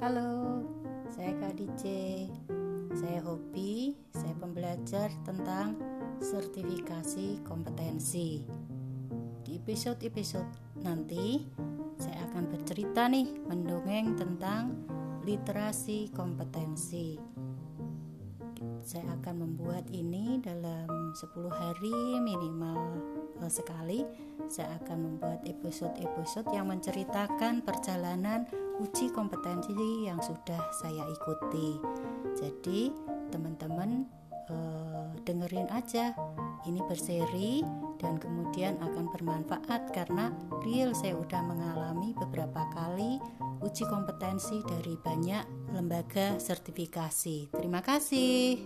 Halo, saya Kak DJ. Saya hobi, saya pembelajar tentang sertifikasi kompetensi. Di episode-episode nanti, saya akan bercerita nih mendongeng tentang literasi kompetensi. Saya akan membuat ini dalam 10 hari minimal eh, sekali saya akan membuat episode-episode yang menceritakan perjalanan uji kompetensi yang sudah saya ikuti. Jadi, teman-teman eh, dengerin aja. Ini berseri dan kemudian akan bermanfaat karena real saya udah mengalami beberapa kali uji kompetensi dari banyak lembaga sertifikasi. Terima kasih.